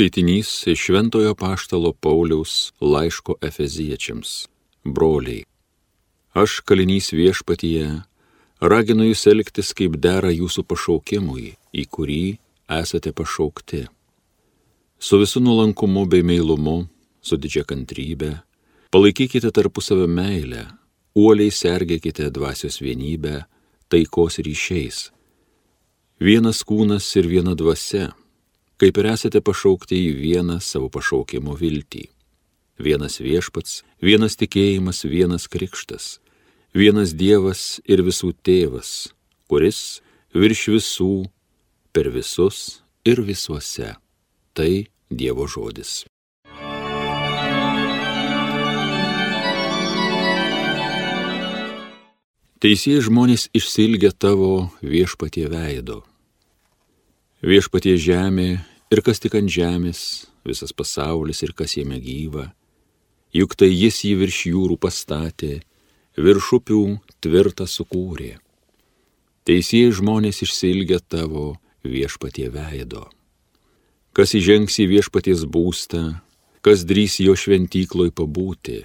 Skaitinys iš Šventojo Paštalo Pauliaus laiško Efeziečiams. Broliai, aš kalinys viešpatyje, raginu jūs elgtis kaip dera jūsų pašaukimui, į kurį esate pašaukti. Su visu nuolankumu bei meilumu, su didžia kantrybė, palaikykite tarpusavio meilę, uoliai sergėkite dvasios vienybę, taikos ryšiais. Vienas kūnas ir viena dvasia kaip ir esate pašaukti į vieną savo pašaukimo viltį. Vienas viešpats, vienas tikėjimas, vienas krikštas, vienas Dievas ir visų tėvas, kuris virš visų, per visus ir visuose. Tai Dievo žodis. Teisėjai žmonės išsilgia tavo viešpatie veido. Viešpatie žemė ir kas tik ant žemės, visas pasaulis ir kas jame gyva, juk tai jis jį virš jūrų pastatė, virš upių tvirtą sukūrė. Teisėjai žmonės išsilgia tavo viešpatie veido. Kas įžengs į viešpaties būstą, kas drys jo šventykloj pabūti.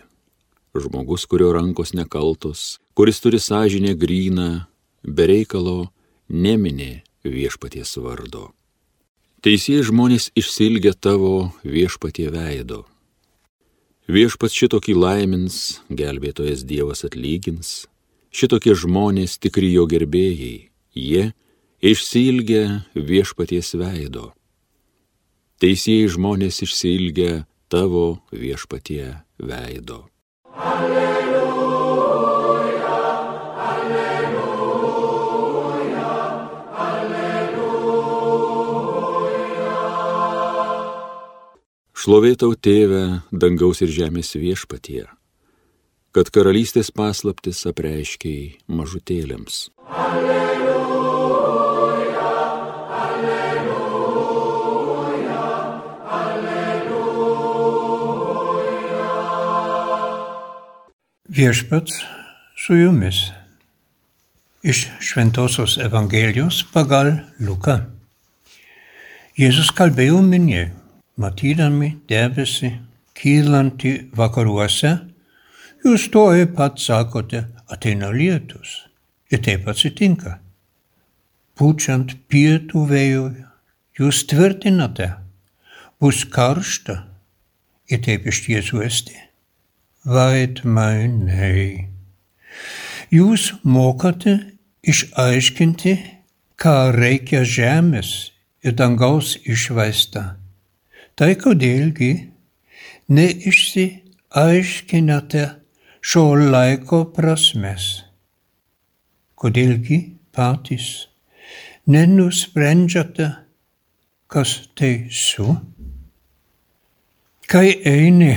Žmogus, kurio rankos nekaltos, kuris turi sąžinę gryną, bereikalo neminė viešpaties vardo. Teisėjai žmonės išsilgia tavo viešpatie veido. Viešpats šitokį laimins, gelbėtojas Dievas atlygins, šitokie žmonės tikri jo gerbėjai, jie išsilgia viešpaties veido. Teisėjai žmonės išsilgia tavo viešpatie veido. Alleluja. Šlovėtau tėvę, dangaus ir žemės viešpatie, kad karalystės paslaptis apreiškiai mažutėlėms. Alleluja, alleluja, alleluja. Viešpats su jumis. Iš Šventojios Evangelijos pagal Luką. Jėzus kalbėjo minėjai matydami debesį kylantį vakaruose, jūs tuoj pat sakote, ateina lietus. Ir taip atsitinka. Pučiant pietų vėjui, jūs tvirtinate, bus karšta. Ir taip iš tiesų esti. Vaidmainiai. Jūs mokate išaiškinti, ką reikia žemės ir dangaus išvaista Tai kodėlgi neišsiaiškinate šio laiko prasmes? Kodėlgi patys nenusprendžiate, kas teisų? Kai eini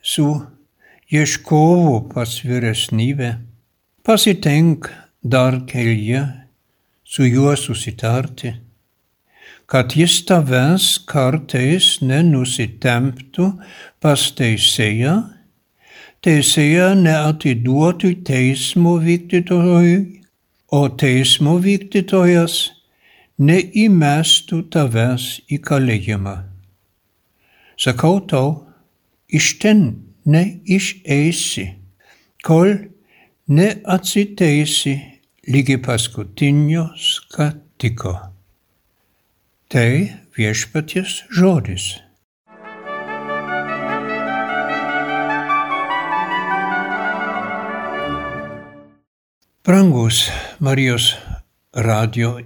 su ieškovu pas vyresnybę, pasitenk dar kelyje su juo susitarti kad jis tavęs kartais nenusitemptų pas teisėją, teisėja neatiduotų teismo vykdytojui, o teismo vykdytojas neįmestų tavęs į kalėjimą. Sakau tau, iš ten neišeisi, kol neatsiteisi lygi paskutinio skatiko. Tai viešpaties žodis. Brangus Marijos radio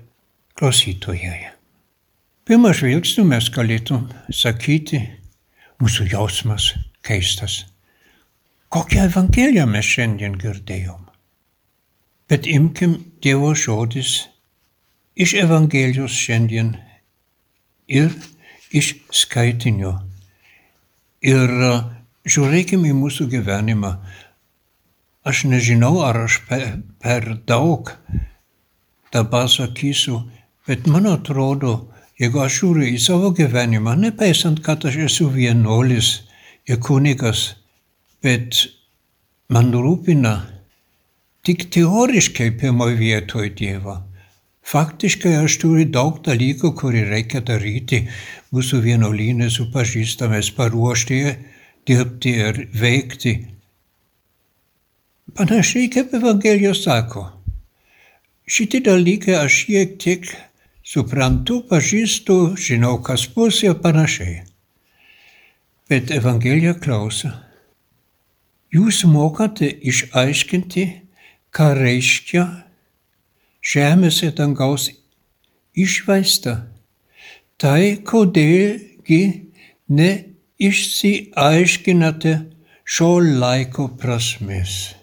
klausytojai. Pirmą žvilgsnį mes galėtum sakyti, mūsų jausmas keistas. Kokią evangeliją mes šiandien girdėjom? Bet imkim Dievo žodis iš Evangelijos šiandien ir iš skaitinio. Ir e, žiūrėkime į mūsų gyvenimą. Aš nežinau, ar aš per, per daug dabar sakysiu, bet man atrodo, jeigu aš žiūriu į savo gyvenimą, nepaisant, kad aš esu vienolis ir kunigas, bet man rūpina tik teoriškai pirmoje vietoje Dievą. Faktiškai aš turiu daug dalykų, kurį reikia daryti mūsų vienuolynė su pažįstamais paruošti, dirbti ir veikti. Panašiai kaip Evangelijos sako. Šitie dalykai aš šiek tiek suprantu, pažįstu, žinau, kas bus ir panašiai. Bet Evangelija klausia. Jūs mokate išaiškinti, ką reiškia žemės ir dangaus išvaizda. Tai kodėlgi neišsiaiškinate šio laiko prasmės.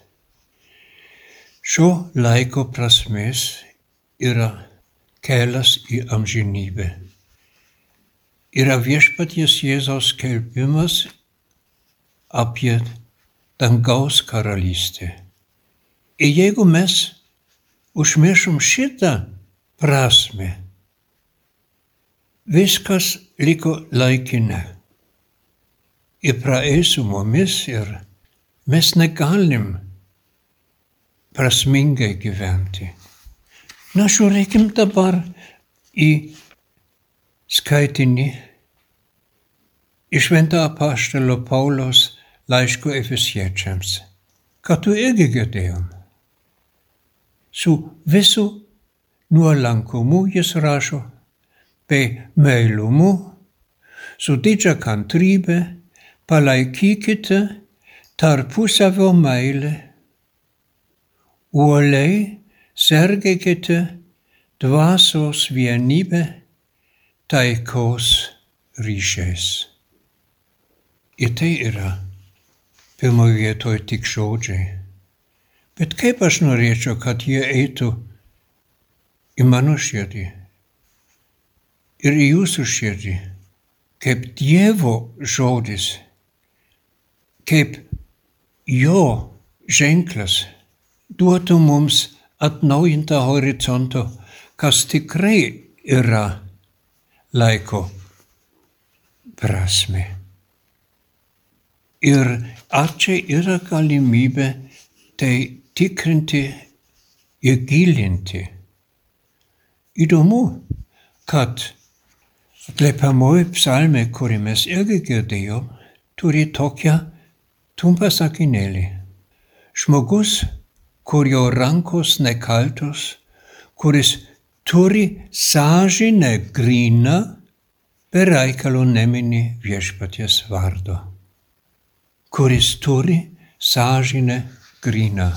Šio laiko prasmės yra kelias į amžinybę. Yra viešpaties Jėzaus skelbimas apie dangaus karalystę. Ir jeigu mes užmiršom šitą prasme, viskas liko laikina. Ir praeis su mumis ir mes negalim prasmingai gyventi. Na, žiūrėkim dabar į skaitinį iš Švento apaštalo Pauliaus laiško Efesiečiams, ką tu irgi girdėjom. Su visu nuolankumu jis rašo, bei meilumu, su didžia kantrybė palaikykite tarpusavio meilę, uoliai sergėkite dvasios vienybę taikos ryšiais. Ir tai yra pirmoje vietoje tik žodžiai. Bet kaip aš norėčiau, kad jie eitų į mano širdį ir į jūsų širdį, kaip Dievo žodis, kaip jo ženklas duotų mums atnaujintą horizontą, kas tikrai yra laiko prasme. Ir ar čia yra galimybė tai tikrinti ir gilinti. Įdomu, kad atliepiamoji psalmė, kurį mes irgi girdėjom, turi tokią trumpą sakinėlį. Žmogus, kurio rankos nekaltos, kuris turi sąžinę gryną, be reikalo nemini viešpaties vardo. Kuris turi sąžinę gryną.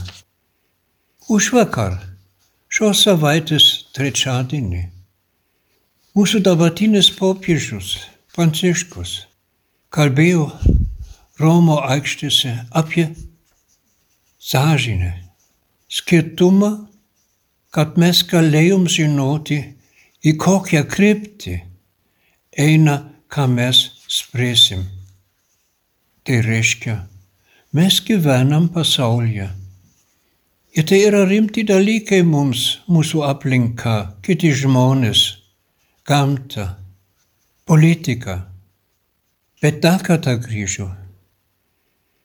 Už vakar, šios savaitės trečiadienį, mūsų dabartinis popiežius Pranciškus kalbėjo Romo aikštėse apie sąžinę, skirtumą, kad mes galėjom žinoti, į kokią kryptį eina, ką mes spręsim. Tai reiškia, mes gyvenam pasaulyje Ir tai yra rimti dalykai mums, mūsų aplinka, kiti žmonės, gamta, politika. Bet dar kartą grįžu.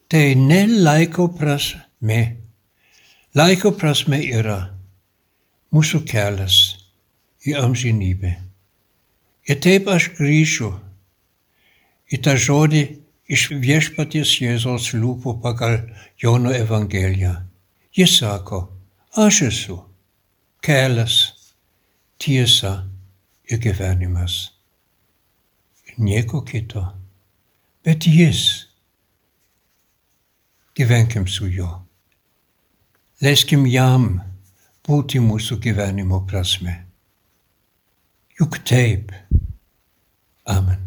Tai ne laiko prasme. Laiko prasme yra mūsų kelias į amžinybę. Ir taip aš grįšiu į tą žodį iš viešpaties Jėzaus lūpų pagal Jono Evangeliją. Jis sako, aš esu kelias, tiesa ir gyvenimas. Nieko kito, bet jis. Gyvenkim su juo. Leiskim jam būti mūsų gyvenimo prasme. Juk taip. Amen.